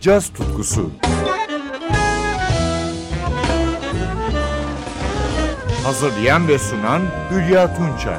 caz tutkusu. Hazırlayan ve sunan Hülya Tunçay.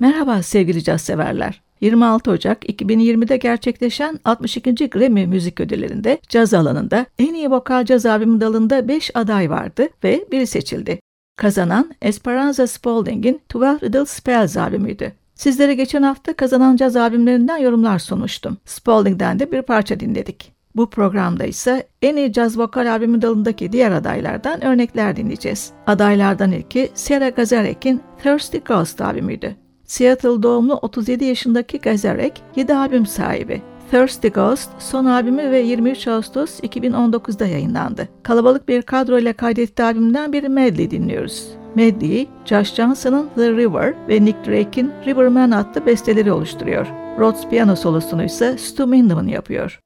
Merhaba sevgili caz severler. 26 Ocak 2020'de gerçekleşen 62. Grammy Müzik Ödülleri'nde caz alanında en iyi vokal caz albümü dalında 5 aday vardı ve biri seçildi. Kazanan Esperanza Spalding'in 12 Little Spells albümüydü. Sizlere geçen hafta kazanan caz albümlerinden yorumlar sunmuştum. Spalding'den de bir parça dinledik. Bu programda ise en iyi caz vokal albümü dalındaki diğer adaylardan örnekler dinleyeceğiz. Adaylardan ilki Sarah Gazarek'in Thirsty Ghost albümüydü. Seattle doğumlu 37 yaşındaki Gazarek 7 albüm sahibi. Thirsty Ghost son albümü ve 23 Ağustos 2019'da yayınlandı. Kalabalık bir kadro ile kaydettiği albümden bir medley dinliyoruz. Medley'i Josh Johnson'ın The River ve Nick Drake'in Riverman adlı besteleri oluşturuyor. Rhodes piyano solosunu ise Stu Minderman yapıyor.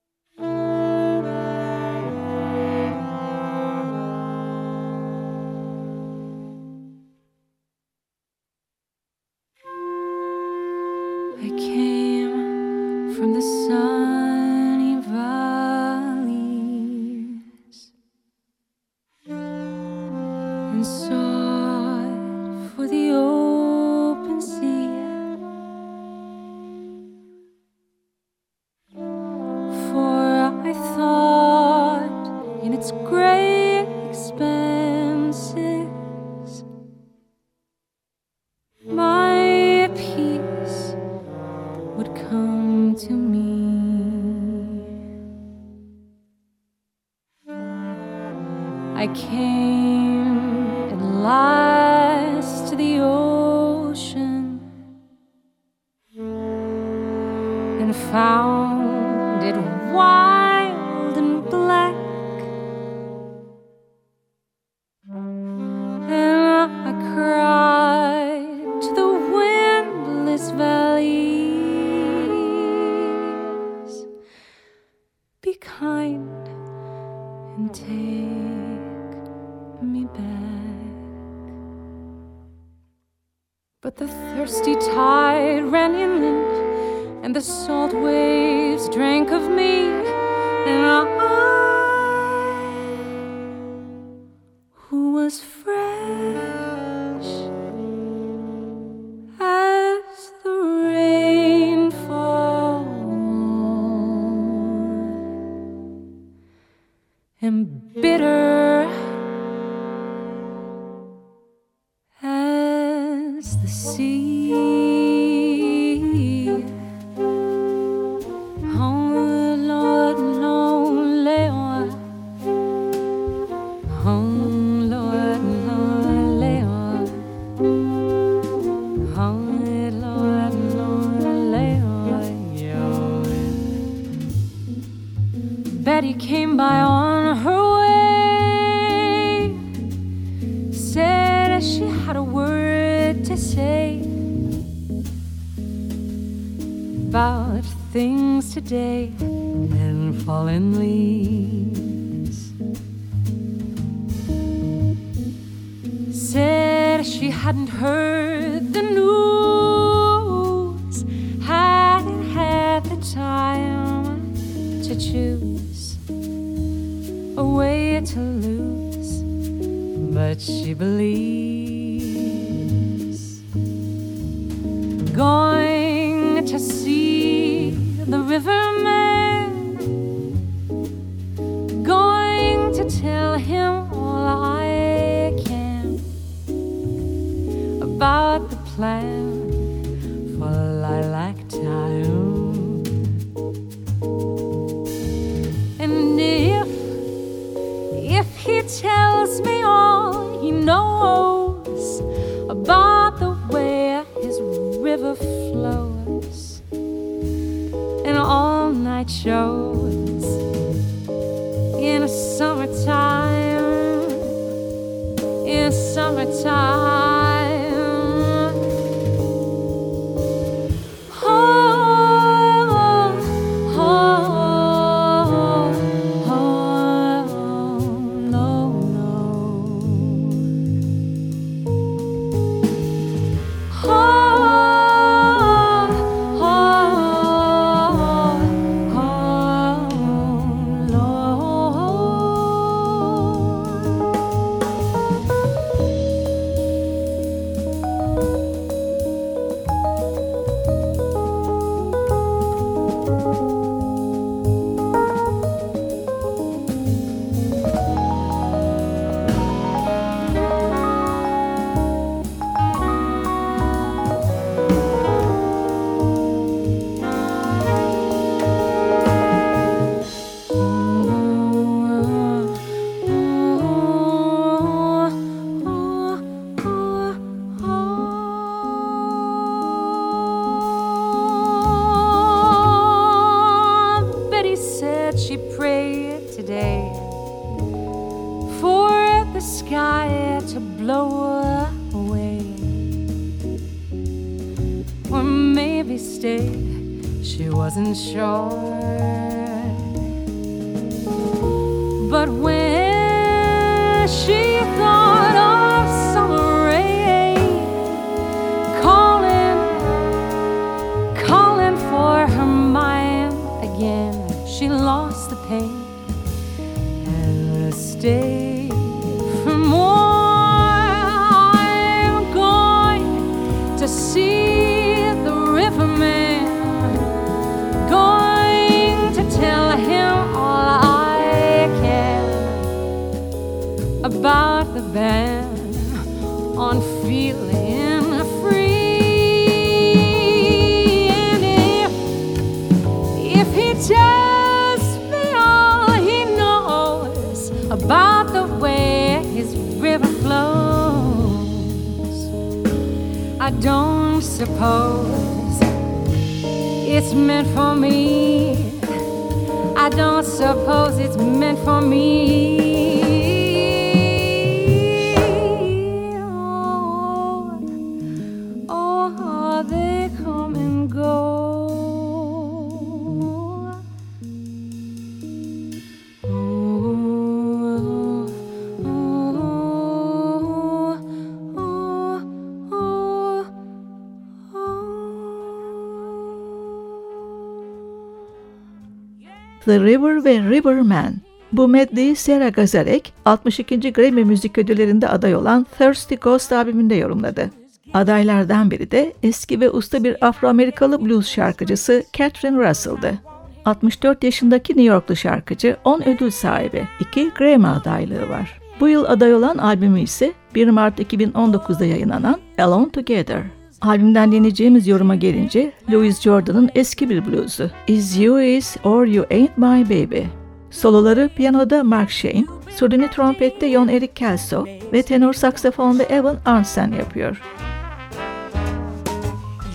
Found it Betty but she believes. Going to see the riverman, going to tell him all I can about the plan today. For the sky to blow away, or maybe stay. She wasn't sure, but when she thought. About the ban on feeling free. And if if he tells me all he knows about the way his river flows, I don't suppose it's meant for me. I don't suppose it's meant for me. The River ve Riverman. Bu medleyi Sarah Gazarek 62. Grammy Müzik Ödülleri'nde aday olan Thirsty Ghost albümünde yorumladı. Adaylardan biri de eski ve usta bir Afro-Amerikalı blues şarkıcısı Catherine Russell'dı. 64 yaşındaki New Yorklu şarkıcı 10 ödül sahibi, 2 Grammy adaylığı var. Bu yıl aday olan albümü ise 1 Mart 2019'da yayınlanan Alone Together. Albümden dinleyeceğimiz yoruma gelince Louis Jordan'ın eski bir bluzu Is You Is or You Ain't My Baby. Soloları piyanoda Mark Shane, surdini trompette Jon Erik Kelso ve tenor saksafonda Evan Arnsen yapıyor.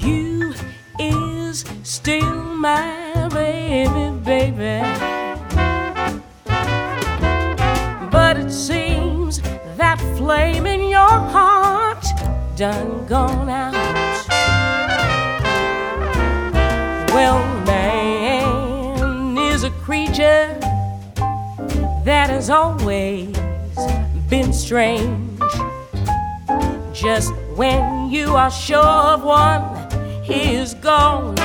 You is still my baby, baby. But it seems that flame in your heart done gone out. Well, man is a creature that has always been strange. Just when you are sure of one, he is gone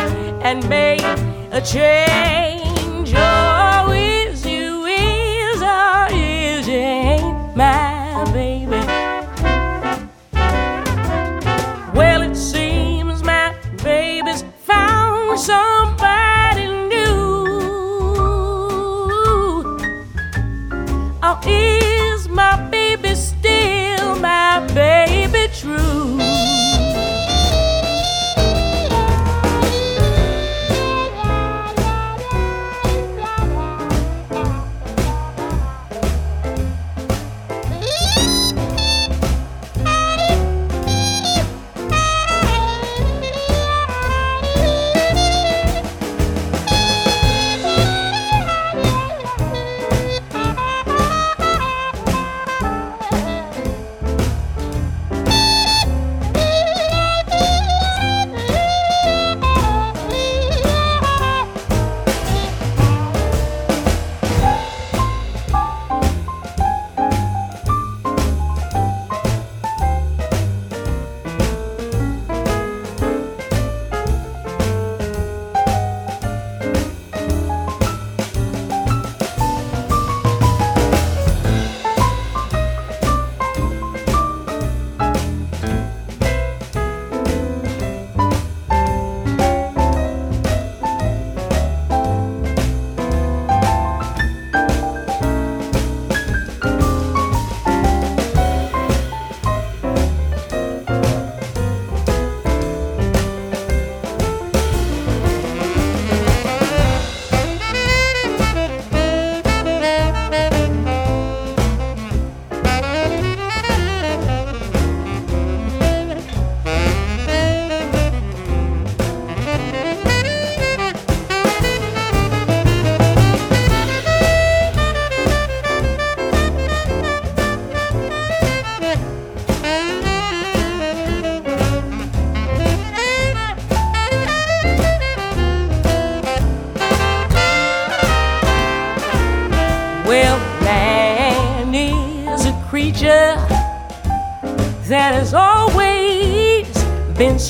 and made a change.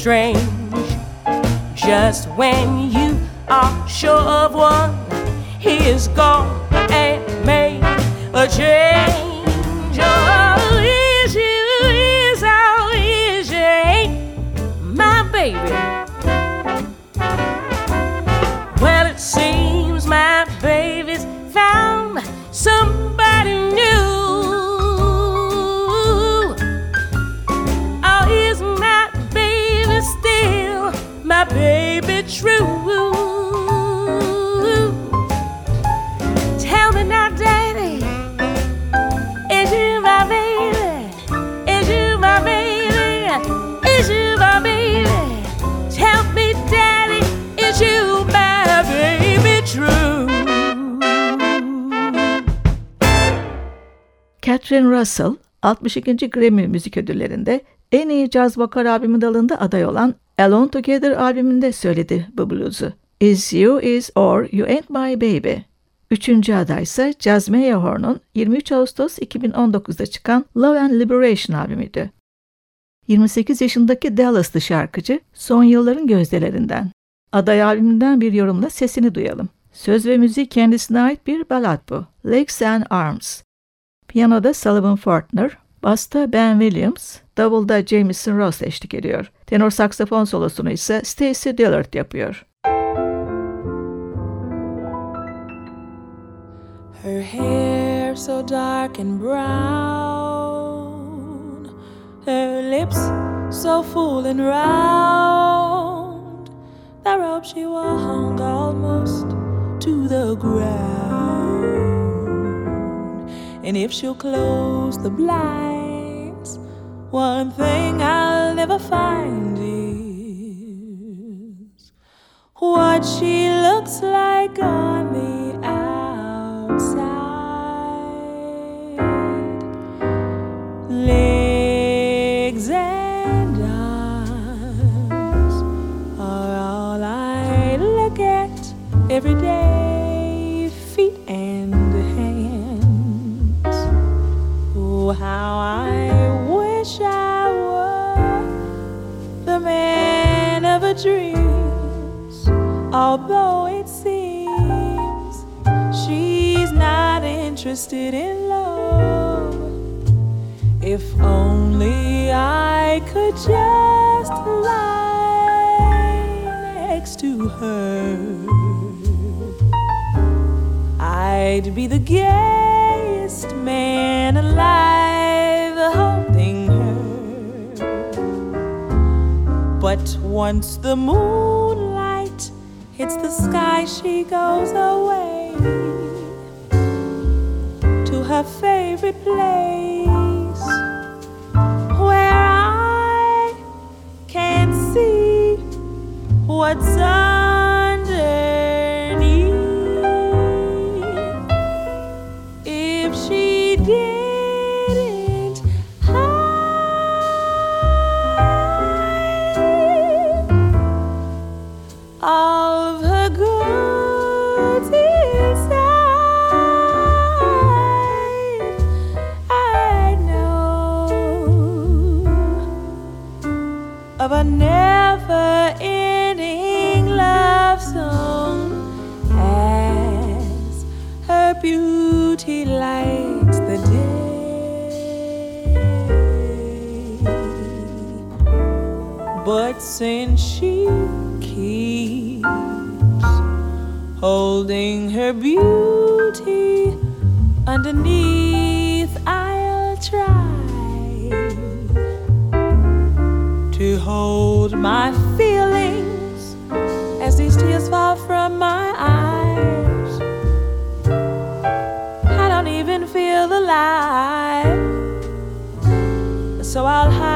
Strange. Baby true? Tell me now, Daddy, is you my baby? Is you my baby? Is you my baby? Tell me, Daddy, is you my baby true? Catherine Russell 62. Grammy Müzik Ödülleri'nde en iyi caz vokal albümü dalında aday olan Alone Together albümünde söyledi bu bluzu. Is You Is Or You Ain't My Baby. Üçüncü aday ise Jazz Meyerhorn'un 23 Ağustos 2019'da çıkan Love and Liberation albümüydü. 28 yaşındaki Dallas'lı şarkıcı son yılların gözdelerinden. Aday albümünden bir yorumla sesini duyalım. Söz ve müzik kendisine ait bir ballad bu. Legs and Arms. Piyanoda Sullivan Fortner, basta Ben Williams, davulda Jameson Ross eşlik ediyor. Tenor saksafon solosunu ise Stacy Dillard yapıyor. Her hair so dark and brown, her lips so full and round. The robe she wore hung almost to the ground. And if she'll close the blinds, one thing I'll never find is what she looks like on the outside. Legs and arms are all I look at every day. Oh, how I wish I were the man of her dreams. Although it seems she's not interested in love. If only I could just lie next to her. I'd be the gayest man alive once the moonlight hits the sky, she goes away to her favorite place where I can't see what's underneath. Feel alive, so I'll hide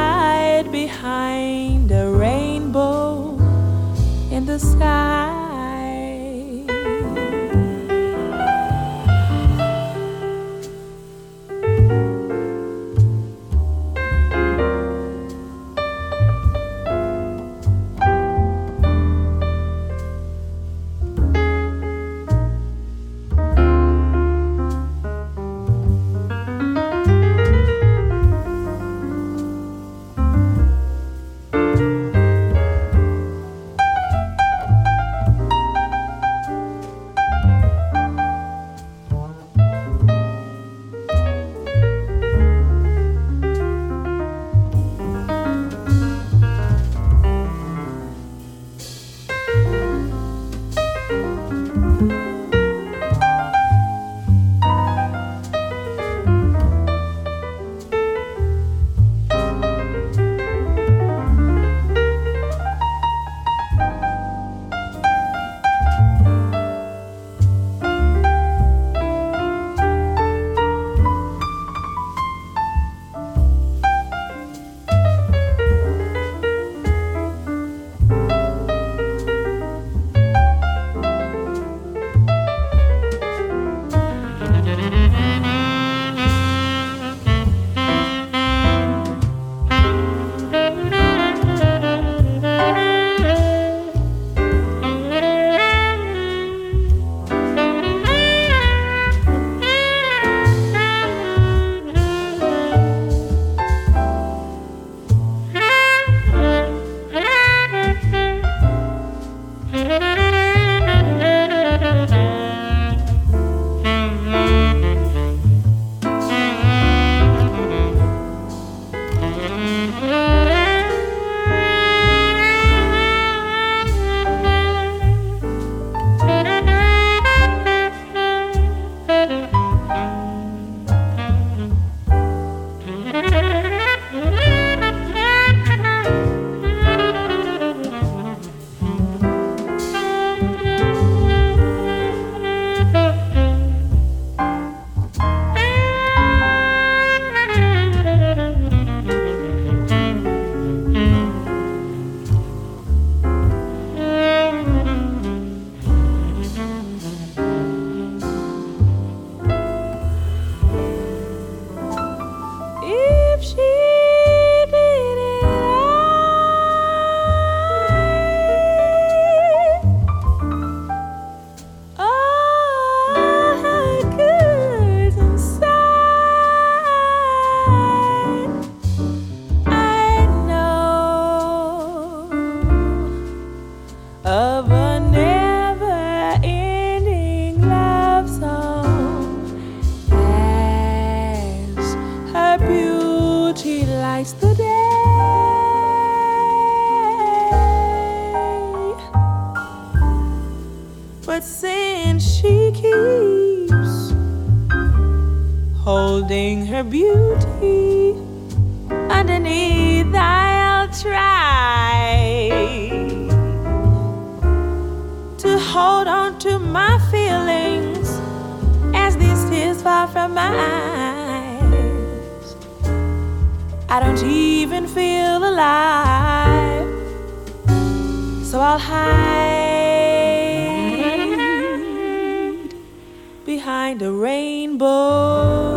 behind a rainbow.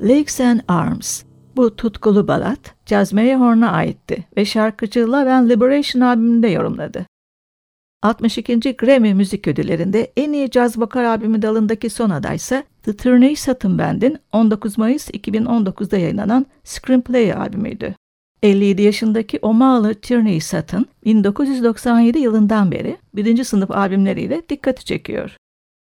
Legs and Arms. Bu tutkulu balat Jazz Horn'a aitti ve şarkıcı Love and Liberation albümünde yorumladı. 62. Grammy Müzik Ödülleri'nde en iyi caz vokal albümü dalındaki son aday ise The Turney Sutton Band'in 19 Mayıs 2019'da yayınlanan Screenplay albümüydü. 57 yaşındaki Omalı Tierney Sutton, 1997 yılından beri birinci sınıf albümleriyle dikkati çekiyor.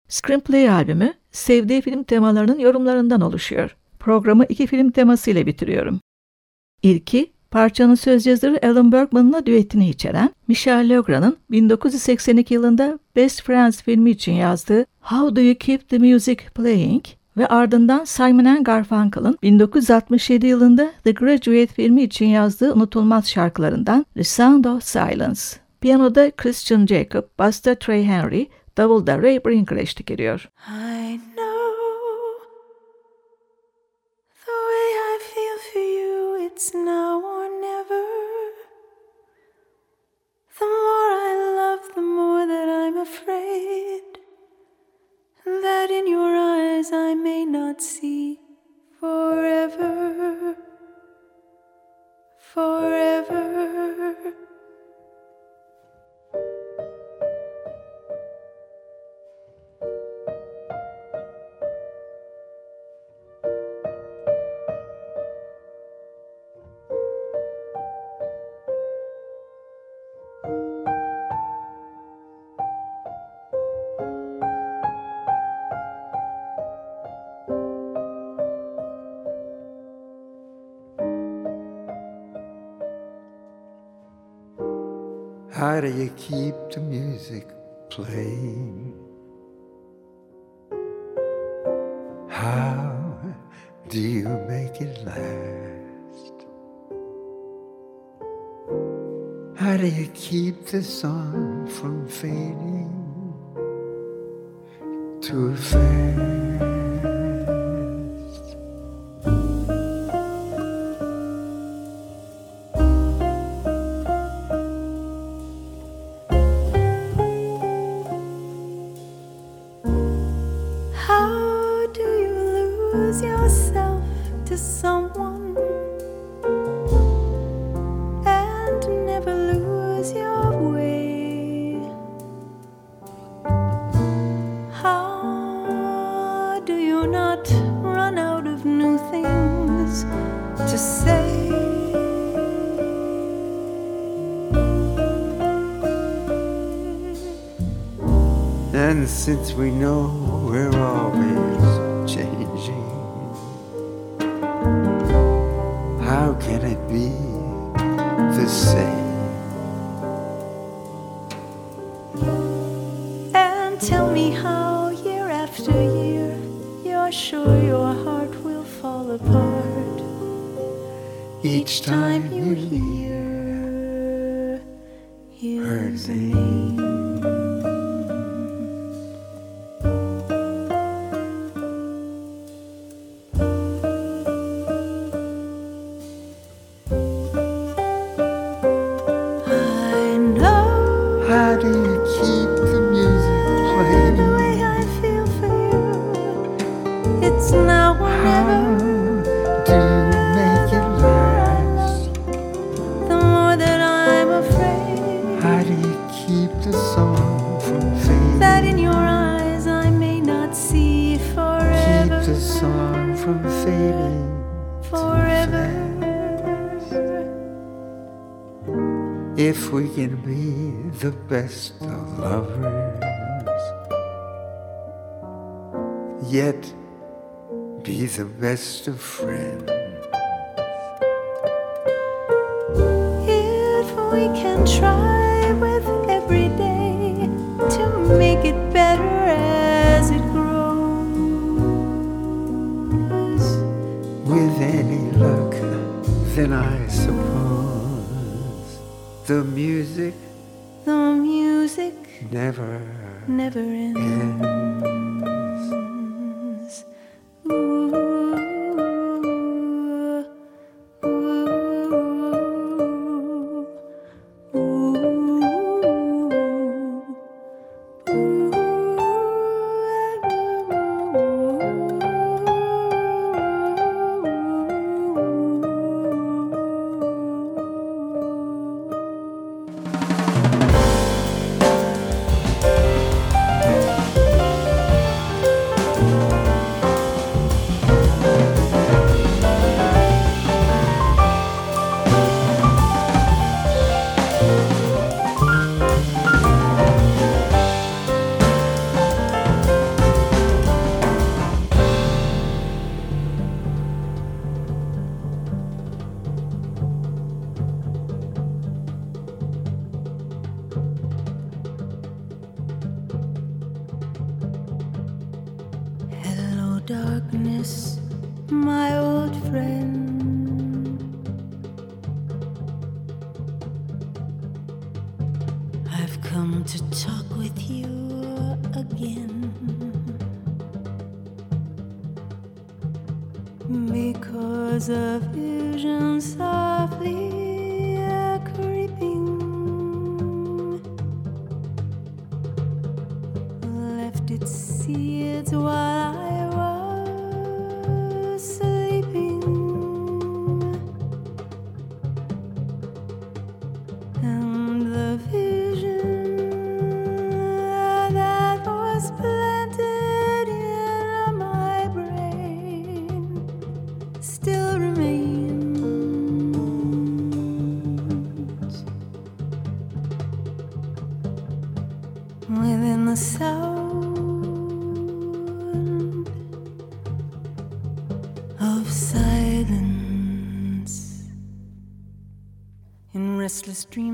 Screenplay albümü, sevdiği film temalarının yorumlarından oluşuyor. Programı iki film teması ile bitiriyorum. İlki, parçanın söz yazarı Alan Bergman'la düetini içeren Michel Legrand'ın 1982 yılında Best Friends filmi için yazdığı How Do You Keep the Music Playing ve ardından Simon Garfunkel'ın 1967 yılında The Graduate filmi için yazdığı unutulmaz şarkılarından The Sound of Silence. Piyanoda Christian Jacob, basta Trey Henry, davulda Ray Brinker eşlik ediyor. I know it's now or never. The more I love, the more that I'm afraid that in your eyes I may not see forever. Forever. How do you keep the music playing? How do you make it last? How do you keep the song from fading too fast? How lose yourself to someone and never lose your way? How do you not run out of new things to say? And since we know we're always the best of lovers, yet be the best of friends. If we can try with every day to make it better as it grows. With any luck, then I suppose the music The music never never ends. ends.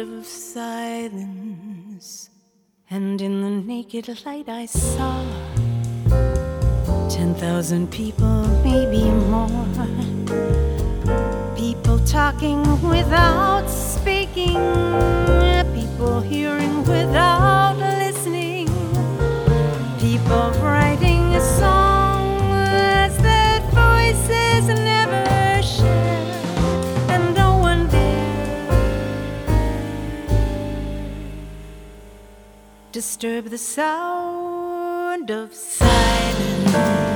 of silence. And in the naked light, I saw ten thousand people, maybe more. People talking without speaking, people hearing without disturb the sound of silence.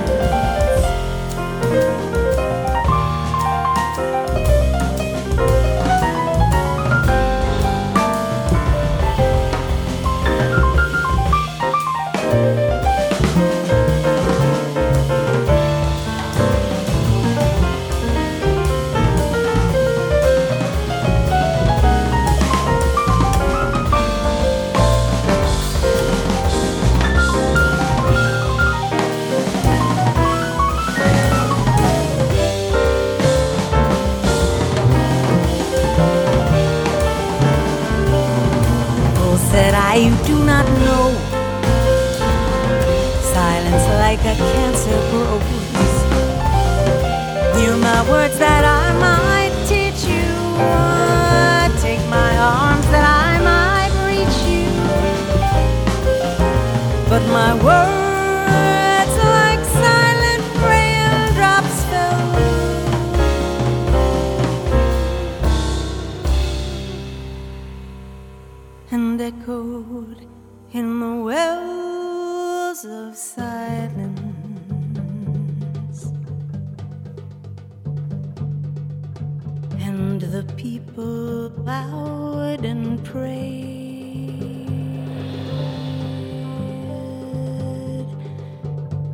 And the people bowed and prayed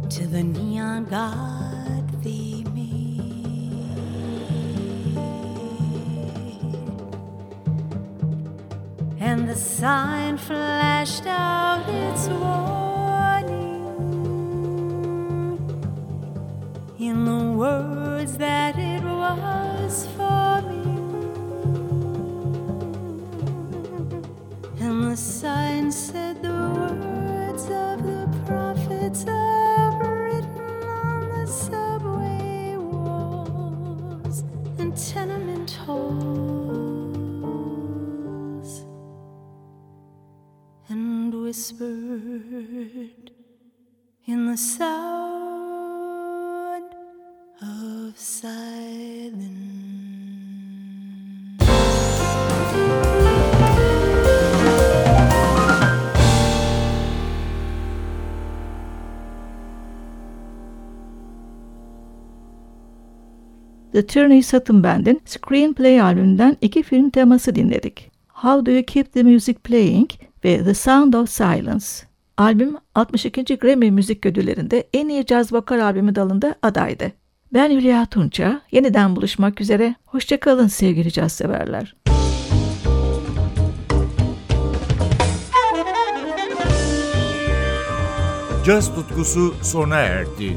to the neon god they made. And the sign flashed out its warning in the words that sign said the words of the prophets are written on the subway walls and tenement halls and whispered in the sound of silence. The Turney Sutton Band'in Screenplay albümünden iki film teması dinledik. How Do You Keep the Music Playing ve The Sound of Silence. Albüm 62. Grammy Müzik Ödülleri'nde en iyi caz vokal albümü dalında adaydı. Ben Hülya Tunça. Yeniden buluşmak üzere. Hoşçakalın sevgili caz severler. Caz tutkusu sona erdi.